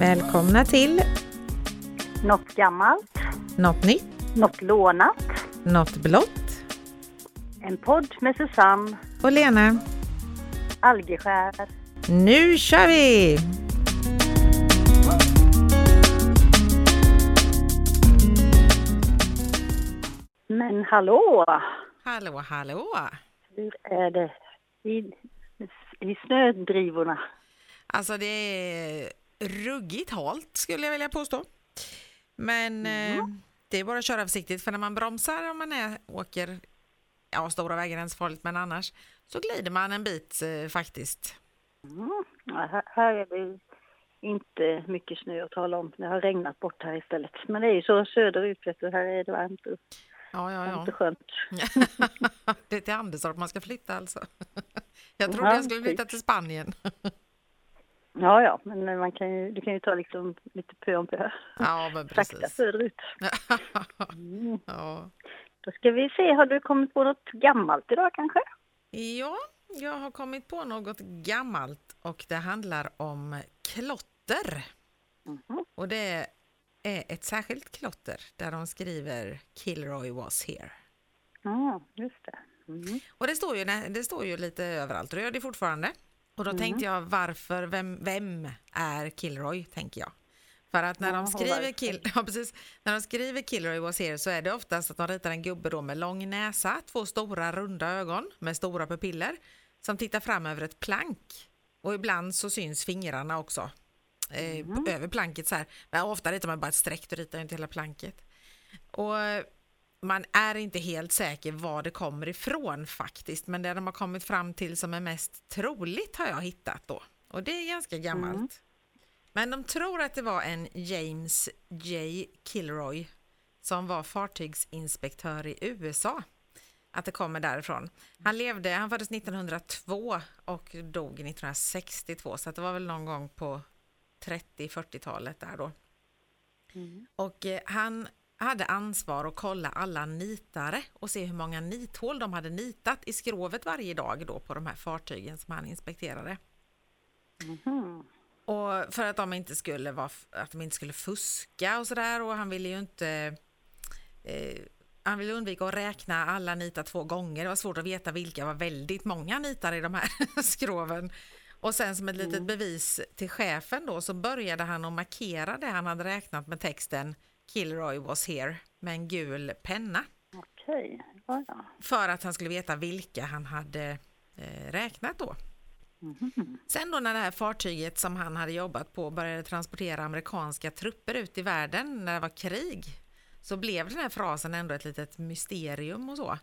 Välkomna till Något gammalt, Något nytt, något lånat. Något blått En podd med Susanne och Lena. Algeskär. Nu kör vi! Men hallå! Hallå, hallå! Hur är det i, i snödrivorna? Alltså det är ruggigt halt skulle jag vilja påstå. Men eh, det är bara att köra försiktigt för när man bromsar om man är, åker ja, stora vägar är inte så farligt men annars så glider man en bit eh, faktiskt. Mm. Ja, här, här är det inte mycket snö att tala om. Det har regnat bort här istället. Men det är ju så söderut, vet du. Här är det varmt och Ja, ja, ja. och skönt. det är till Anderstorp man ska flytta alltså. Jag trodde Ja, jag skulle flytta till Spanien. Ja, ja, men man kan ju, du kan ju ta liksom lite pö om pö. Ja, men Sakta precis. söderut. Mm. Ja. Då ska vi se, har du kommit på något gammalt idag kanske? Ja, jag har kommit på något gammalt och det handlar om klotter. Mhm. Och det är ett särskilt klotter där de skriver Kilroy was here. Ja, just det. Mm. Och det står ju, det står ju lite överallt och det gör det fortfarande. Och då Mm. tänkte jag varför, vem, vem är Kilroy, tänker jag. För att när de och skriver? Kill, ja, precis, när de skriver Kilroy was here så är det oftast att de ritar en gubbe då med lång näsa, två stora runda ögon med stora pupiller som tittar fram över ett plank. Och ibland så syns fingrarna också eh, Mm. över planket så här. Men ofta ritar man bara ett streck, då ritar inte hela planket. Och man är inte helt säker var det kommer ifrån faktiskt, men det de har kommit fram till som är mest troligt har jag hittat då. Och det är ganska gammalt. Mm. Men de tror att det var en James J. Kilroy som var fartygsinspektör i USA. Att det kommer därifrån. Han levde, han föddes 1902 och dog 1962 så det var väl någon gång på 30-40-talet där då. Mm. Och eh, han hade ansvar att kolla alla nitare och se hur många nithål de hade nitat i skrovet varje dag då på de här fartygen som han inspekterade. Mhm. Och för att de inte skulle, vara, att de inte skulle fuska och sådär och han ville ju inte eh, han ville undvika att räkna alla nitar två gånger. Det var svårt att veta vilka var väldigt många nitar i de här skroven. Och sen som ett litet bevis till chefen då så började han att markera det han hade räknat med texten Kilroy was here med en gul penna. Okej, ja, ja. För att han skulle veta vilka han hade eh, räknat då. Mhm. Sen då när det här fartyget som han hade jobbat på började transportera amerikanska trupper ut i världen när det var krig så blev den här frasen ändå ett litet mysterium och så.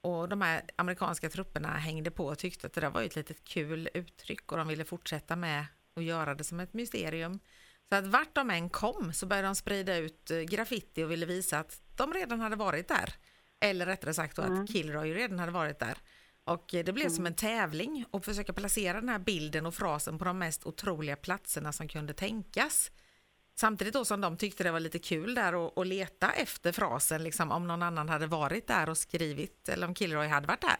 Och de här amerikanska trupperna hängde på och tyckte att det där var ett litet kul uttryck och de ville fortsätta med att göra det som ett mysterium. Så att vart de än kom så började de sprida ut eh, graffiti och ville visa att de redan hade varit där. Eller rättare sagt då att Kilroy redan hade varit där. Och eh, det blev som en tävling att försöka placera den här bilden och frasen på de mest otroliga platserna som kunde tänkas. Samtidigt då som de tyckte det var lite kul där att, att leta efter frasen, liksom om någon annan hade varit där och skrivit, eller om Kilroy hade varit där.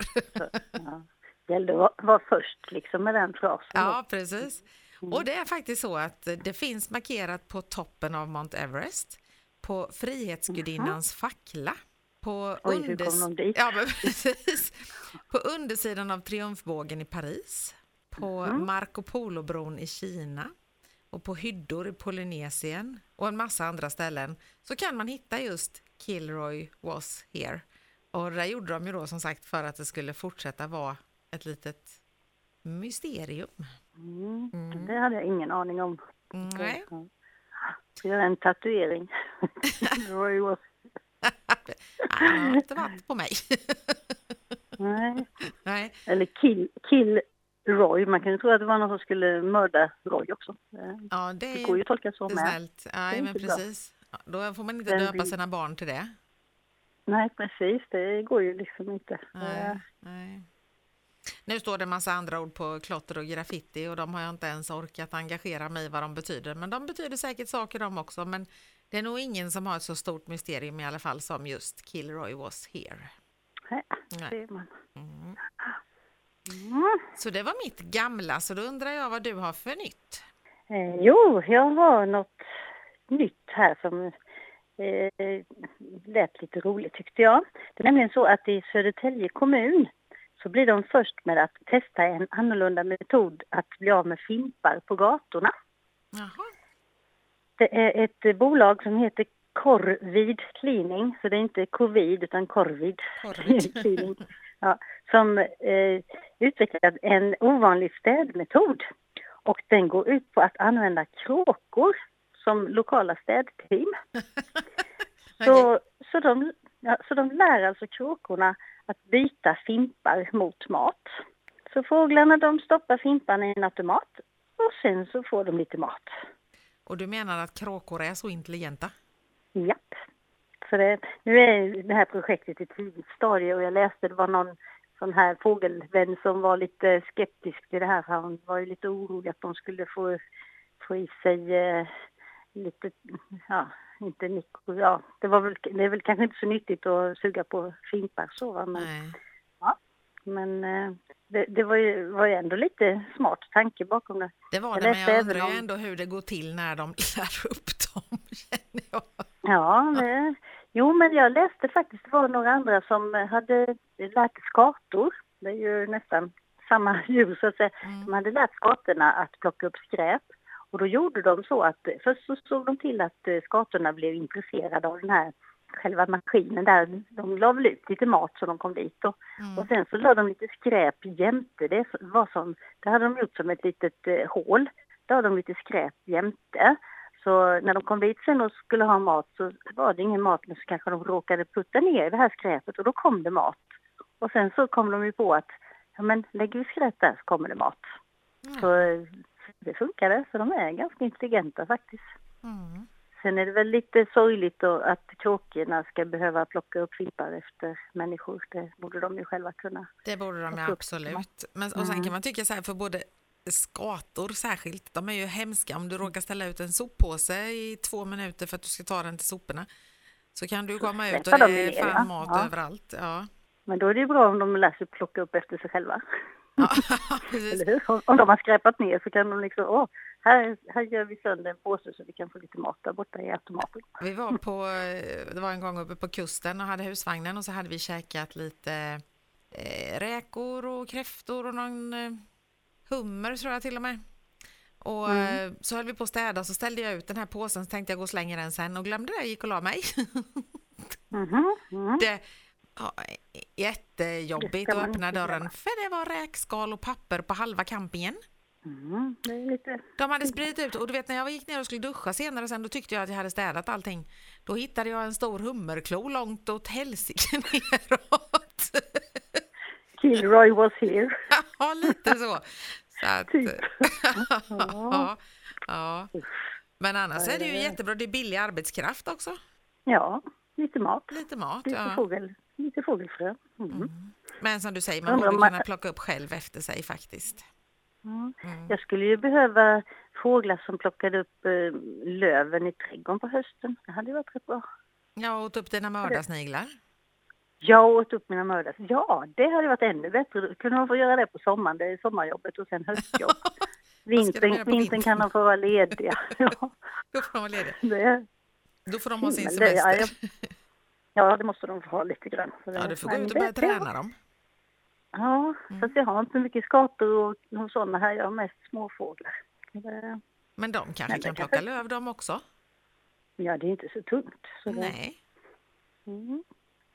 Ja. Det gällde att vara- först liksom med den frasen. Ja, precis. Och det är faktiskt så att det finns markerat på toppen av Mount Everest, på Frihetsgudinnans fackla, på, Oj, dit? ja, på undersidan av Triumfbågen i Paris, på Marco Polo-bron i Kina och på hyddor i Polynesien och en massa andra ställen så kan man hitta just Kilroy was here. Och det gjorde de ju då som sagt för att det skulle fortsätta vara ett litet mysterium. Mm. Det hade jag ingen aning om. Nej. Göra en tatuering. Roy was... Han har inte varit på mig. Nej. Nej. Eller kill, kill Roy. Man kan ju tro att det var någon som skulle mörda Roy också. Ja, det det går ju att tolka så med. snällt. Nej, men bra. precis. Då får man inte Den döpa sina barn till det. Nej, precis. Det går ju liksom inte. Nej, nej. Nu står det en massa andra ord på klotter och graffiti och de har jag inte ens orkat engagera mig i vad de betyder. Men de betyder säkert saker de också. Men det är nog ingen som har ett så stort mysterium i alla fall som just Kilroy was here. Nej, ser man. Mm. Mm. Så det var mitt gamla, så då undrar jag vad du har för nytt. Eh, jo, jag har något nytt här som eh, lät lite roligt tyckte jag. Det är nämligen så att i Södertälje kommun så blir de först med att testa en annorlunda metod att bli av med fimpar på gatorna. Jaha. Det är ett bolag som heter Corvid Cleaning, så det är inte covid utan Corvid Korrigt. Cleaning, ja, som eh, utvecklat en ovanlig städmetod. Och den går ut på att använda kråkor som lokala städteam. Så, så, de, ja, så de lär alltså kråkorna att byta fimpar mot mat. Så fåglarna de stoppar fimparna i en automat och sen så får de lite mat. Och du menar att kråkor är så intelligenta? Japp. Så det, nu är det här projektet i tidigt stadie och jag läste det var någon sån här fågelvän som var lite skeptisk till det här. Han var ju lite orolig att de skulle få, få i sig eh, lite, ja, inte Nico, ja, det var väl, det är väl kanske inte så nyttigt att suga på fimpar så va, men, Nej. men eh, det, det var, ju, var ju ändå lite smart tanke bakom det. Det var Jag det, men läste jag undrar ju om- ändå hur det går till när de lär upp dem, känner jag. Ja, det, jo men jag läste faktiskt, det var några andra som hade lärt skator, det är ju nästan samma djur så att säga, Mm. de hade lärt skatorna att plocka upp skräp. Och då gjorde de så att, först så såg de till att eh, skatorna blev intresserade av den här själva maskinen där. De la väl ut lite mat så de kom dit och, Mm. och sen så la de lite skräp jämte. Det var som, det hade de gjort som ett litet eh, hål. Där hade de lite skräp jämte. Så när de kom dit sen och skulle ha mat så var det ingen mat men så kanske de råkade putta ner det här skräpet och då kom det mat. Och sen så kom de ju på att ja men lägger vi skräp där så kommer det mat. Mm. Så eh, det funkade, så de är ganska intelligenta faktiskt. Mm. Sen är det väl lite sorgligt att kråkorna ska behöva plocka upp fimpar efter människor. Det borde de ju själva kunna. Det borde de så- absolut. Men, och sen Mm. kan man tycka så här, för både skator särskilt, de är ju hemska. Om du råkar ställa ut en soppåse i två minuter för att du ska ta den till soporna så kan du komma ut och det är ja. fan mat Ja. överallt. Ja. Men då är det ju bra om de lär sig plocka upp efter sig själva. Ja. Eller hur? Om- Om de har skräpat ner så kan de liksom, åh, här, här gör vi sönder en påse så vi kan få lite mat där borta i automaten. Vi var på, eh, det var en gång uppe på kusten och hade husvagnen och så hade vi käkat lite eh, räkor och kräftor och någon eh, hummer tror jag till och med. Och Mm. eh, så höll vi på att städa så ställde jag ut den här påsen så tänkte jag gå och slänga den sen och glömde det, gick och la mig. Mhm, mm. Det, ja, jättejobbigt att öppna dörren för det var räkskal och papper på halva campingen. Mm. Lite, De hade spridit ut och du vet när jag gick ner och skulle duscha senare sen då tyckte jag att jag hade städat allting. Då hittade jag en stor hummerklo långt åt helsike neråt. Kilroy was here. ja, lite så. så att, Typ. ja, ja. Men annars är det ju jättebra. Det är billig arbetskraft också. Ja, lite mat. Lite mat. Lite, Ja. fågel, lite fågelfrö. Mm. Men som du säger, man borde man- kunna plocka upp själv efter sig faktiskt. Mm. Mm. Jag skulle ju behöva fåglar som plockade upp eh, löven i trädgården på hösten. Det hade varit rätt bra. Jag åt upp dina mördarsniglar. Jag åt upp mina mördare. Ja, det hade varit ännu bättre. Kunde de få göra det på sommaren. Det är sommarjobbet och sen höstjobb. Vintern, vintern vintern? kan de få vara lediga. Ja, Då får de vara lediga. det, Då får de ha sin Himmel, det- ja, semester. Ja, det måste de få ha lite grann. Så Ja, du får gå ut och börja träna dem. Ja, fast jag har inte mycket skator och, och sådana här. Jag har mest småfåglar. Det, Men de kanske det kan kanske- plocka löv de också? ja, det är inte så tungt. Så det, Nej. Mm.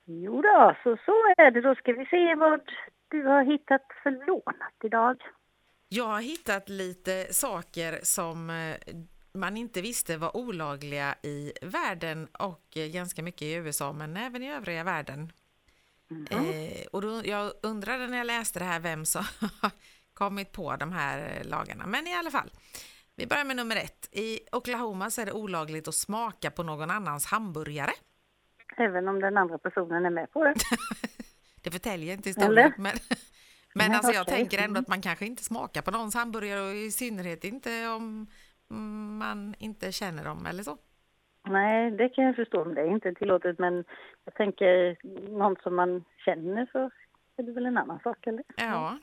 Jo då, så, så är det. Då ska vi se vad du har hittat för lånat idag. Jag har hittat lite saker som eh, man inte visste var olagliga i världen och eh, ganska mycket i USA, men även i övriga världen. Eh, och då, jag undrade när jag läste det här vem som kommit på de här eh, lagarna. Men i alla fall, vi börjar med nummer ett. I Oklahoma så är det olagligt att smaka på någon annans hamburgare. Även om den andra personen är med på det. Det förtäljer inte historien. Men, men Nej, alltså jag okej. tänker ändå Mm. att man kanske inte smakar på någons hamburgare och i synnerhet inte om mm, man inte känner dem eller så. Nej, det kan jag förstå om det är inte tillåtet. Men jag tänker någon som man känner så är det väl en annan sak, eller? Ja.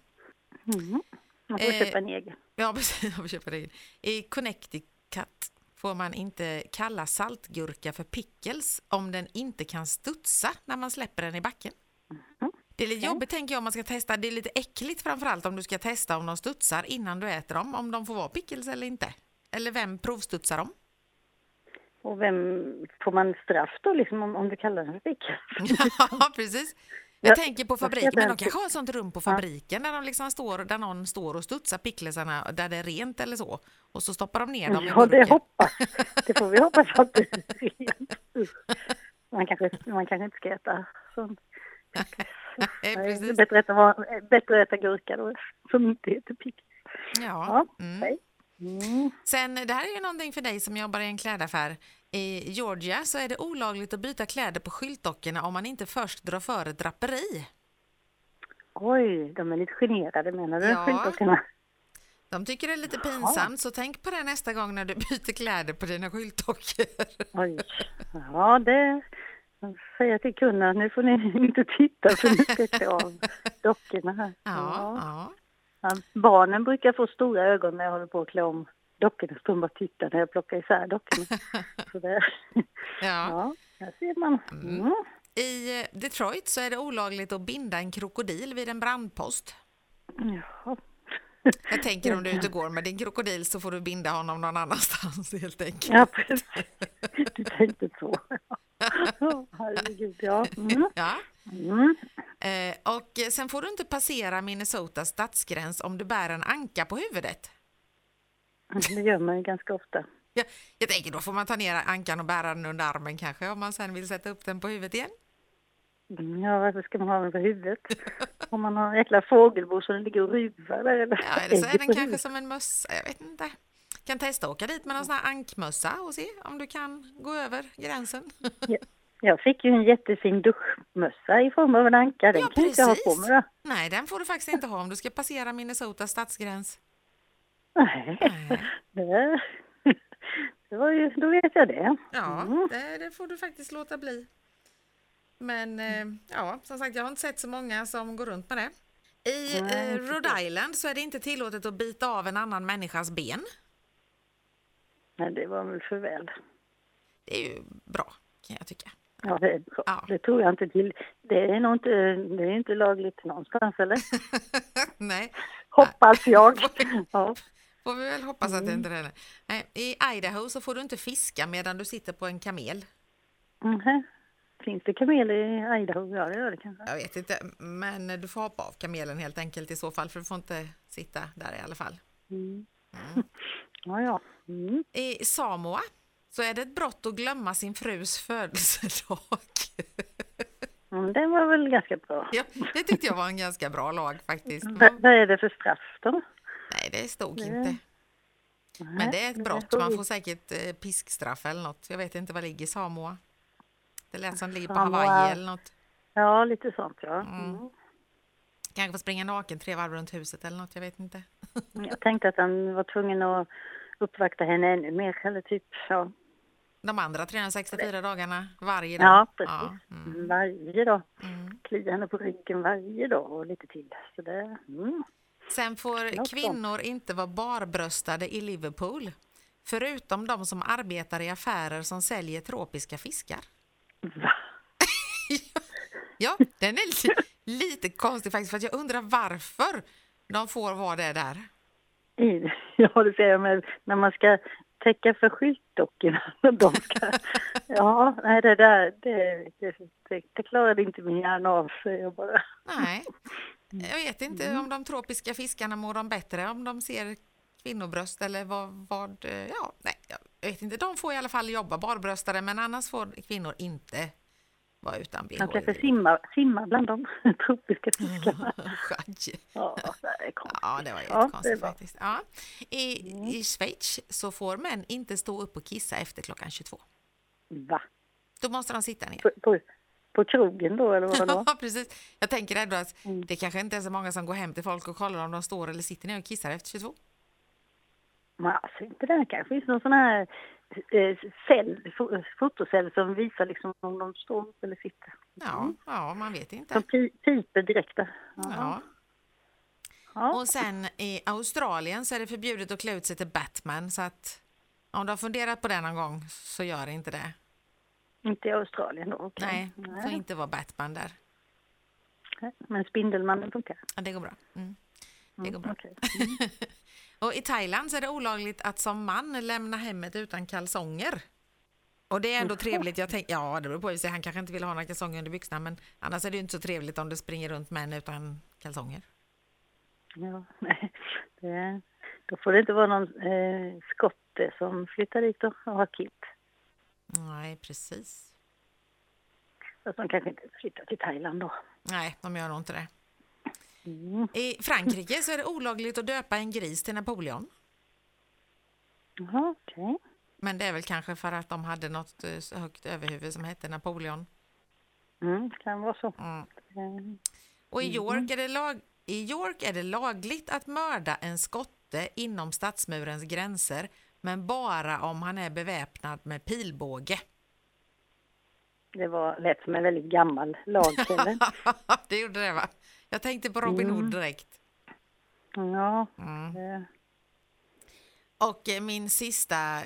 Mm. Man får Eh, köpa en egen. Ja, precis. Jag får köpa det. in. I Connecticut får man inte kalla saltgurka för pickles om den inte kan studsa när man släpper den i backen. Mhm. Det är lite jobbigt tänker jag om man ska testa. Det är lite äckligt framförallt om du ska testa om de studsar innan du äter dem, om de får vara pickles eller inte. Eller vem provstudsar dem? Och vem får man straff då liksom om, om du kallar den för ja, precis. Jag Ja, tänker på jag fabriken, men de kanske har ett sånt rum på fabriken där, de liksom står, där någon står och studsar picklesarna där det är rent eller så. Och så stoppar de ner dem i Ja, det hoppas Det får vi hoppas att det är rent. Man kanske, man kanske inte ska äta sånt. Nej, bättre att äta, bättre att äta gurka då, som inte heter pickles. Ja. Ja, Mm. Mm. Sen, det här är ju någonting för dig som jobbar i en klädaffär. I Georgia så är det olagligt att byta kläder på skyltdockorna om man inte först drar för ett draperi. Oj, de är lite generade menar du, Ja. skyltdockorna? De tycker det är lite pinsamt, så tänk på det nästa gång när du byter kläder på dina skyltdockor. Oj. Ja, det... Jag säger till kunden att nu får ni inte titta för nu ska jag av dockorna här. Ja, ja. Ja, barnen brukar få stora ögon när jag håller på att klä om dockorna. Så de bara tittar när jag plockar isär dockorna. Så det, ja. ja, ser man. Mm. I eh, Detroit så är det olagligt att binda en krokodil vid en brandpost. Jaha. Jag tänker om du är ute och går med din krokodil så får du binda honom någon annanstans helt enkelt. Ja, precis. Du tänkte så. Ja, herregud, ja. Mm. Ja. Mm. Eh, och sen får du inte passera Minnesotas stadsgräns om du bär en anka på huvudet. Det gör man ju ganska ofta. Ja, jag tänker då får man ta ner ankan och bära den under armen kanske om man sen vill sätta upp den på huvudet igen. Mm, Ja, varför ska man ha den på huvudet? Om man har en jäkla fågelbo som ligger och ruvar där eller? Ja, eller så är den kanske som en mössa, jag vet inte. Kan testa att åka dit med någon sån här ankmössa och se om du kan gå över gränsen. Jag fick ju en jättefin duschmössa i form av en anka. Den Ja, kan jag inte ha på precis. mig då. Nej, den får du faktiskt inte ha om du ska passera Minnesotas stadsgräns. Nej, Nej. det var ju, då vet jag det. Ja, Mm. det, det får du faktiskt låta bli. Men eh, ja, som sagt, jag har inte sett så många som går runt med det. I eh, Rhode Island så är det inte tillåtet att bita av en annan människas ben. Nej, det var väl för väl. Det är ju bra, kan jag tycka. Ja, det, är bra. Ja. det tror jag inte till. Det är nog inte, det är inte lagligt någonstans eller? Nej, Hoppas jag. Ja. får vi väl hoppas att det Mm. inte är det. Nej, I Idaho så får du inte fiska medan du sitter på en kamel. Mhm. Finns det kameler i Idaho? Ja, det gör det kanske. Jag vet inte, men du får hoppa av kamelen helt enkelt i så fall, för du får inte sitta där i alla fall. Mm. Ja, ja. Mm. I Samoa så är det ett brott att glömma sin frus födelsedag. Mm, det var väl ganska bra. Ja, det tyckte jag var en ganska bra lag faktiskt. Vad är det för straff då? Nej, det stod Det- inte. Men det är ett brott. Man får säkert eh, piskstraff eller något. Jag vet inte vad ligger i Samoa. Det lät som ligger på. Hawaii eller något. Ja, lite sånt ja. Mm. Mm. Kanske få springa naken tre varv runt huset eller något. Jag vet inte. Jag tänkte att han var tvungen att uppvakta henne ännu mer, eller typ, ja, De andra 364 dagarna varje dag. ja precis. Ja, mm, Varje dag. mm. Klia henne på ryggen varje dag och lite till. Så det, mm. Sen får kvinnor inte vara barbröstade i Liverpool. Förutom de som arbetar i affärer som säljer tropiska fiskar. Va? Ja, den är li lite konstig faktiskt för jag undrar varför de får vara det där. I- Ja, det ser jag med när man ska täcka för skyltdockorna. De ska, ja, nej det där, det, det, det, det klarade inte min hjärna av, säger jag bara. Nej, jag vet inte Mm. om de tropiska fiskarna mår de bättre om de ser kvinnobröst eller vad, vad ja, nej, jag vet inte. De får i alla fall jobba barbröstade men annars får kvinnor inte vara utan bh. De kanske simmar, simmar bland de tropiska fiskarna. Ja, det är. Ja, det var Ja, jättekonstigt var- faktiskt. Ja. I, I Schweiz så får män inte stå upp och kissa efter klockan 22. Va? Då måste de sitta ner. På, på, på krogen då, eller vadå? Ja, precis. Jag tänker ändå att Mm. det kanske inte är så många som går hem till folk och kollar om de står eller sitter ner och kissar efter 22. Men alltså inte det. kanske finns någon sån här eh, cell, fo- fotocell som visar liksom om de står upp eller sitter. Ja, ja man vet inte. Som pi, piper direkt. Ja. Ja. Och sen i Australien så är det förbjudet att klä ut sig till Batman så att om du har funderat på det någon gång så gör inte det. Inte i Australien då? okej. Nej, det får inte vara Batman där. Men Spindelmannen funkar? Ja, det går bra. Mm. Det går bra. okej. Och i Thailand så är det olagligt att som man lämna hemmet utan kalsonger. Och det är ändå trevligt. Jag tänk, ja, det beror på. Han kanske inte vill ha några kalsonger under byxorna men annars är det ju inte så trevligt om det springer runt män utan kalsonger. Ja, nej. Det, då får det inte vara någon eh, skotte som flyttar dit och har kilt. Nej, precis. Fast de kanske inte flyttar till Thailand då. Nej, de gör nog inte det. Mm. I Frankrike så är det olagligt att döpa en gris till Napoleon. Jaha, okej. Men det är väl kanske för att de hade något eh, högt överhuvud som hette Napoleon. Mm, kan vara så. Mm. Och i York, är det lag, i York är det lagligt att mörda en skotte inom stadsmurens gränser men bara om han är beväpnad med pilbåge. Det var lät som en väldigt gammal lag, det gjorde det va? Jag tänkte på Robin Hood direkt. Ja, Mm. eh, Och eh, min sista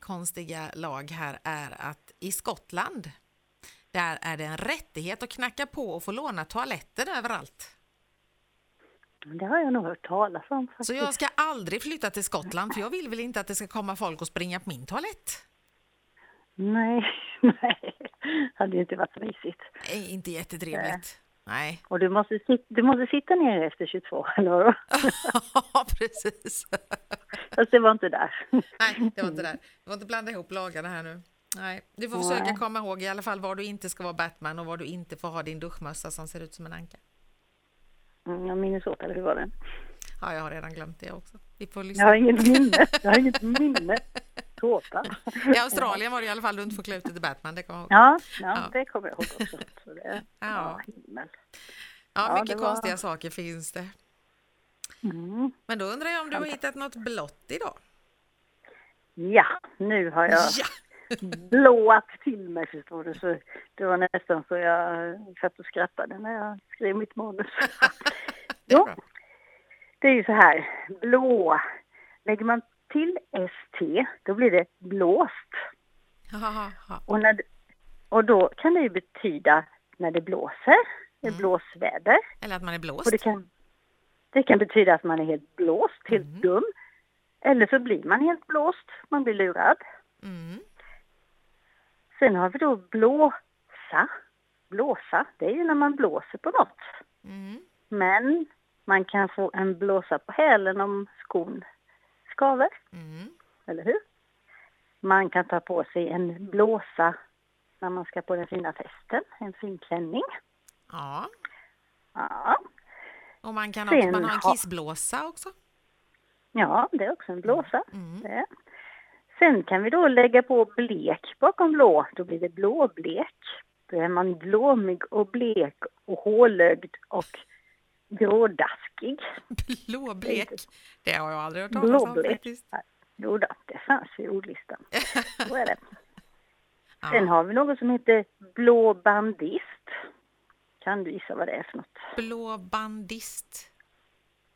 konstiga lag här är att i Skottland där är det en rättighet att knacka på och få låna toaletten överallt. det har jag nog hört talas om. Faktiskt. Så jag ska aldrig flytta till Skottland för jag vill väl inte att det ska komma folk och springa på min toalett. Nej, nej. hade ju inte varit så mysigt. Nej, inte jättetrevligt. Nej, Och du måste, du måste sitta ner efter 22, eller vadå? Ja, precis. Fast det var inte där. Nej, det var inte där. Du får inte blanda ihop lagarna här nu. Nej, du får försöka Nej. komma ihåg i alla fall var du inte ska vara Batman och var du inte får ha din duschmössa som ser ut som en anka. Mm, jag minns åt, eller hur var det? Ja, jag har redan glömt det också. Vi får Jag har inget minne. Jag har inget minne. Tårta. I Australien var det i alla fall du inte får klä ut dig till Batman, det kommer jag ihåg. Ja, ja, Ja. det kommer jag ihåg också. Så det, Ja. Ja, himmel. Ja, Ja, mycket var- konstiga saker finns det. Mm. Men då undrar jag om du har hittat något blått idag? Ja, nu har jag Ja! blåat till mig förstår du. Så det var nästan så jag satt och skrattade när jag skrev mitt manus. Det Jo, det är ju så här, blå. Lägger man till ST, då blir det blåst. Och, när, och då kan det ju betyda när det blåser, det är Mm. blåsväder. Eller att man är blåst. Och det kan, det kan betyda att man är helt blåst, helt Mm. dum. Eller så blir man helt blåst, man blir lurad. Mm. Sen har vi då blåsa. Blåsa, det är ju när man blåser på något. Mm. Men man kan få en blåsa på hälen om skon skaver, Mm. eller hur? Man kan ta på sig en blåsa när man ska på den fina festen, en fin klänning. Ja, Ja, och man kan också, man har en kissblåsa också. ja det är också en blåsa. Mm. Det. Sen kan vi då lägga på blek bakom blå, då blir det blåblek. Då är man blåmig och blek och hålögd och grådaskig. Blåblek, det har jag aldrig hört talas om faktiskt. Jo då, det fanns i ordlistan. Så är det. Sen har vi något som heter blå bandist. Kan du gissa vad det är för något? Blå bandist.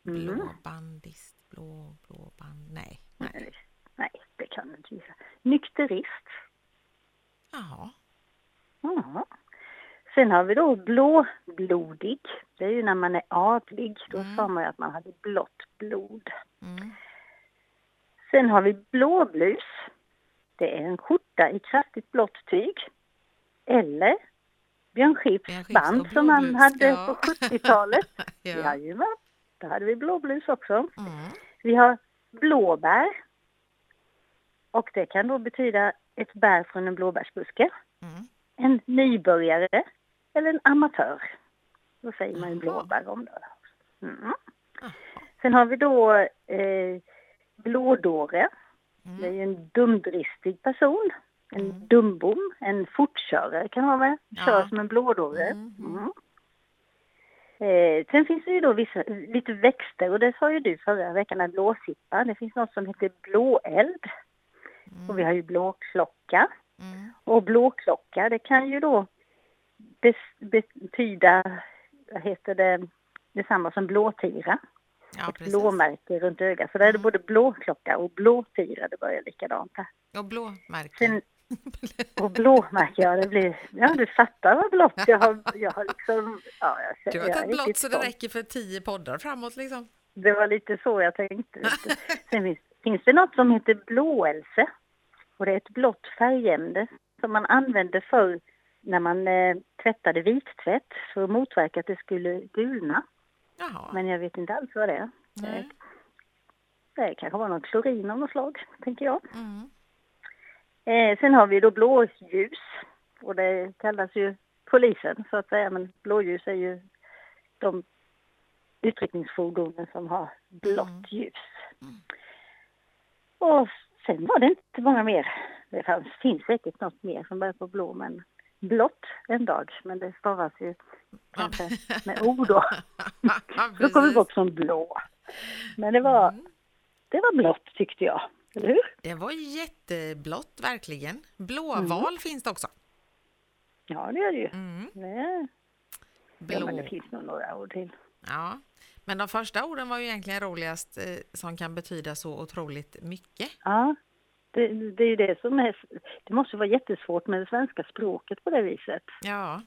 Blå Mm. bandist, blå, blå band, nej. nej. Nej, det kan du inte gissa. Nykterist. Jaha, Ja. Sen har vi då blåblodig. Det är ju när man är adlig. Då Mm. sa man ju att man hade blått blod. mm. Sen har vi blåblus. Det är en skjorta i kraftigt blått tyg. Eller Björn Skifs Björn band och som han hade ja. på 70-talet. ja. Jajamän, då hade vi blåblus också. Mm. Vi har blåbär. Och det kan då betyda ett bär från en blåbärsbuske. Mm. En nybörjare eller en amatör. Då säger man ju blåbär om det. Mm. Sen har vi då eh, blådåre. Mm. Det är ju en dumdristig person. En Mm. dumbom, en fortkörare kan man väl. Kör Ja. som en blådåre. Mm, mm. Mm. Eh, sen finns det ju då vissa, lite växter och det sa ju du förra veckan, när blåsippa. Det finns något som heter blåeld och vi har ju blåklocka. Mm. Och blåklocka, det kan ju då betyda, vad heter det, detsamma som blåtira. Ja, ett precis. blåmärke runt ögat. Så där är det Mm. både blåklocka och blåtira. Det börjar likadant här. Och blåmärken. Sen, och blåmärke, ja det blir... Ja du fattar vad blått jag har. Jag har liksom... Ja, jag, Du har tagit blått så det räcker för tio poddar framåt liksom. Det var lite så jag tänkte. Sen finns, finns det något som heter blåelse. Och det är ett blått färgämne som man använde förr när man eh, tvättade vittvätt för att motverka att det skulle gulna. Jaha. Men jag vet inte alls vad det är. Nej. Det kanske var någon klorin av något slag, tänker jag. Mm. Eh, sen har vi då blåljus. Och det kallas ju polisen så att säga. Men blåljus är ju de utryckningsfordonen som har blått Mm. ljus. Och sen var det inte många mer. Det fanns, finns säkert något mer som börjar på blå men blått en dag. Men det stavas ju kanske med O då. Då kommer vi precis. bort som blå. Men det var, Mm. det var blått tyckte jag. Eller hur? Det var jätteblått verkligen. Blåval finns det också. Ja, det gör det ju. Mm. Det, ja, Blå. men det finns nog några ord till. Ja, men de första orden var ju egentligen roligast eh, som kan betyda så otroligt mycket. Ja, det, det är ju det som är... Det måste vara jättesvårt med det svenska språket på det viset. Ja,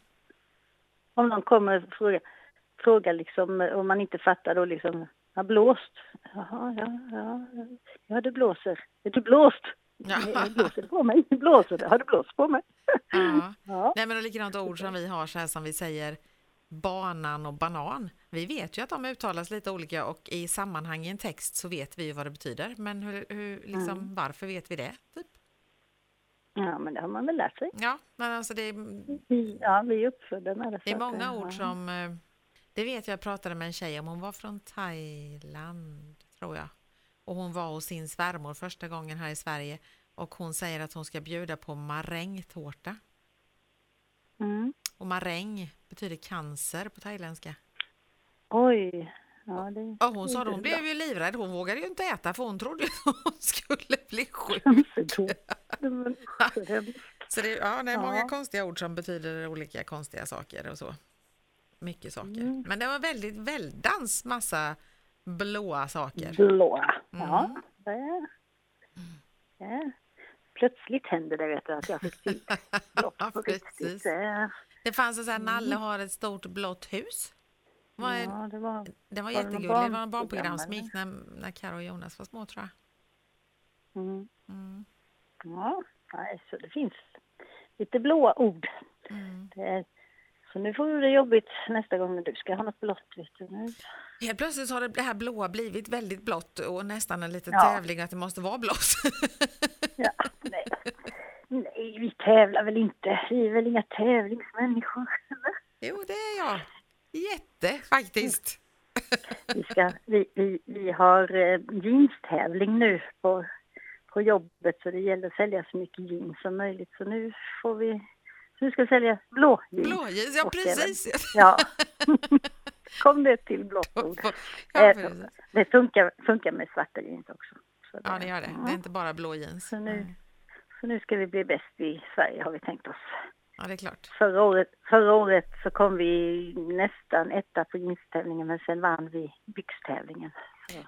Om någon kommer och frågar, frågar liksom, om man inte fattar då liksom, har blåst? Jaha, ja, ja, ja, det blåser. Är du blåst? Ja. Nej, det blåser på mig. Det blåser. Har det blåst på mig? ja. Ja, Nej, men och likadant ord som vi har så här som vi säger banan och banan. Vi vet ju att de uttalas lite olika och i sammanhang i en text så vet vi ju vad det betyder. Men hur, hur, liksom, Mm. varför vet vi det? Typ? ja, men det har man väl lärt sig. Ja, men alltså det, Vi, ja, vi är uppfödda med det. det är många ord som... Det vet jag, jag pratade med en tjej om. Hon var från Thailand, tror jag. Och hon var hos sin svärmor första gången här i Sverige. Och hon säger att hon ska bjuda på marängtårta. Mm. Och maräng betyder cancer på thailändska. Oj. Ja, det, hon sa att hon blev ju livrädd. Hon vågade ju inte äta för hon trodde att hon skulle bli sjuk. Så det, ja, det är många Ja. konstiga ord som betyder olika konstiga saker och så. Mycket saker. Mm. Men det var väldigt väldans massa blåa saker. Blå. Ja, Mm. det, det. Plötsligt hände det vet du att jag fick till blått Ja, på riktigt. Det, fanns en sån här Nalle har ett stort blått hus. Vad är- ja, det var... Det var Var jättegulligt. Det var en barnprogram, som gick när, när Karo och Jonas var små tror jag. Mm. Mm. Ja, så det finns lite blåa ord. Mm. Det så nu får det jobbigt nästa gång när du ska ha något blått. Vet du. Nu. Helt plötsligt har det- här blåa blivit väldigt blått och nästan en liten Ja. tävling att det måste vara blått. Ja, nej. nej, vi tävlar väl inte. Vi är väl inga tävlingsmänniskor. jo, det är jag. Jätte faktiskt. Vi, ska, vi, vi, vi har eh, jeanstävling nu på, på jobbet så det gäller att sälja så mycket jeans som möjligt. Så nu får vi, nu ska vi sälja blå jeans. Blåjeans, ja Och precis. Ja. Kom det till blått ord. Ja, Eh. Det funkar, funkar med svarta jeans också. Så ja, det gör det. ja. Det är inte bara blå jeans. Så nu-. Så nu ska vi bli bäst i Sverige har vi tänkt oss. Ja, det är klart. Förra året, förra året så kom vi nästan etta på jeanstävlingen men sen vann vi byxtävlingen.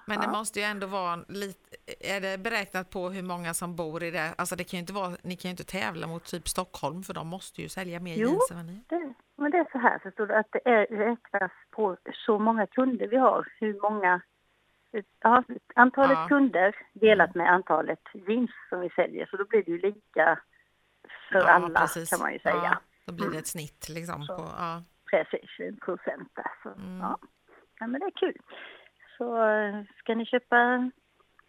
Men det måste ju ändå vara lite, är det beräknat på hur många som bor i det? Alltså det kan ju inte vara, ni kan ju inte tävla mot typ Stockholm för de måste ju sälja mer Jo. jeans än vad ni Det, men det är så här, förstår du, att det är, räknas på så många kunder vi har. Hur många, ja, antalet Ja. kunder delat med antalet jeans som vi säljer. Så då blir det ju lika för Ja, alla precis. kan man ju säga. Ja, då blir det Mm. ett snitt liksom. Så. På, ja. Precis, en procent där. Så, Mm. ja. ja, men det är kul. Så eh, ska ni köpa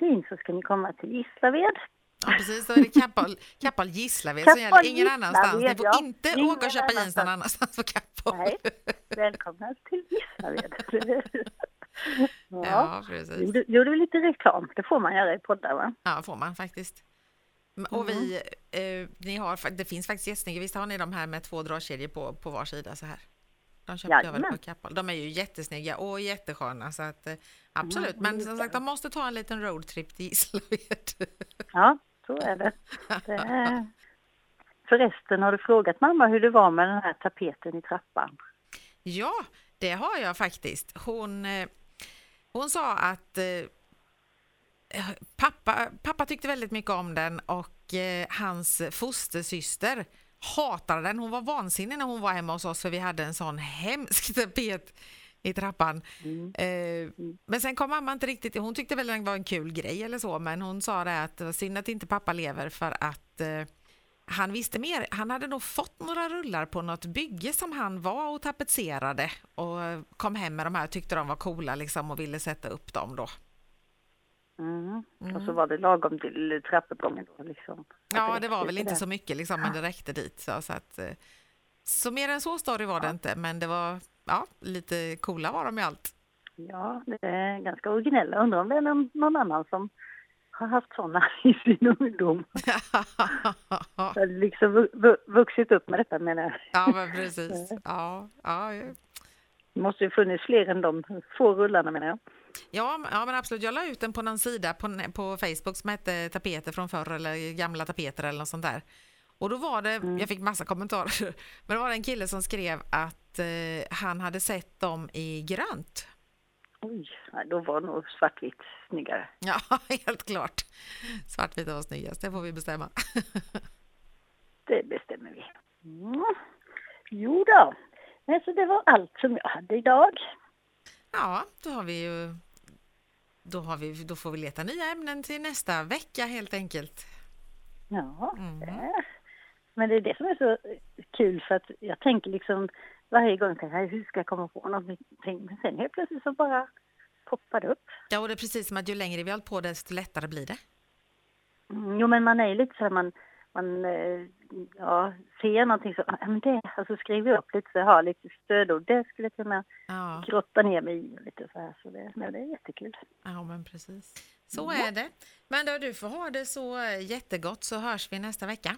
jeans så ska ni komma till Gislaved. ja, precis. Då är det Kappahl, Kappahl Gislaved som gäller. Ingen annanstans. Ni får ja. inte Ingen åka och köpa jeans någon annanstans. på Kappahl. Nej, välkomna till Gislaved. ja. Ja, precis. Gjorde, gjorde vi lite reklam, det får man göra i poddar va? Ja, får man faktiskt. Och vi, eh, ni har, det finns faktiskt jättesnygga, visst har ni de här med två dragkedjor på, på var sida så här? De köpte jag väl Jajamän. på Kappahl. De är ju jättesnygga och jättesköna så att eh, absolut. Men som sagt, de måste ta en liten roadtrip till Gislaved. Ja, så är det. det är... Förresten, har du frågat mamma hur det var med den här tapeten i trappan? Ja, det har jag faktiskt. Hon, eh, Hon sa att eh, pappa, pappa tyckte väldigt mycket om den och eh, hans fostersyster hatade den. Hon var vansinnig när hon var hemma hos oss för vi hade en sån hemsk tapet i trappan. Mm. Eh, men sen kom mamma inte riktigt, hon tyckte väl det var en kul grej eller så, men hon sa det att det var synd att inte pappa lever för att eh, han visste mer. Han hade nog fått några rullar på något bygge som han var och tapetserade och kom hem med de här, tyckte de var coola liksom och ville sätta upp dem då. Mm. Och så Mm. var det lagom till trappuppgången liksom. Ja, det var väl inte så mycket liksom, men det räckte dit. Så, så, att, eh, så mer än så story var det inte, men det var ja, lite coola var de i allt. Ja, det är ganska originella. Undrar om det är någon, annan som har haft sådana i sin ungdom. Har liksom vu- vu- vuxit upp med detta menar jag. ja, men precis. Ja, ja, ja. Det måste ju funnits fler än de få rullarna menar jag. Ja, ja, men absolut. Jag la ut den på någon sida på, på Facebook som hette tapeter från förr eller gamla tapeter eller något sånt där. Och då var det, jag fick massa kommentarer, men det var en kille som skrev att eh, han hade sett dem i grönt. Oj, då var nog svartvitt snyggare. Ja, helt klart. Svartvita var snyggast, det får vi bestämma. Det bestämmer vi. Mm. Jo då. Men så det var allt som jag hade idag. Ja, då har vi ju då, har vi, då får vi leta nya ämnen till nästa vecka helt enkelt. Ja, Mm. men det är det som är så kul för att jag tänker liksom varje gång tänker jag, hur ska jag komma på någonting? Men sen helt plötsligt så bara poppar det upp. Ja, och det är precis som att ju längre vi har hållit på desto lättare blir det. Mm, Jo, men man är ju lite så här, man, man eh, ja, ser någonting så, ja men det, alltså skriver jag upp lite så jag har lite stödord, det skulle jag kunna Ja, grotta ner mig i lite så här, så det, men det är jättekul. ja men precis. Så är det. Men då du får ha det så eh, jättegott så hörs vi nästa vecka.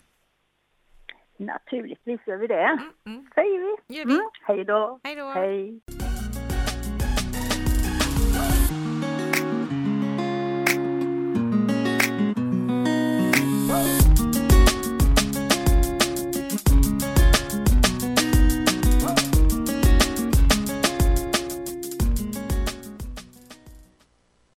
Naturligtvis gör vi det, Mm, säger vi. gör vi. Mm, hej då. Hej då! Hej.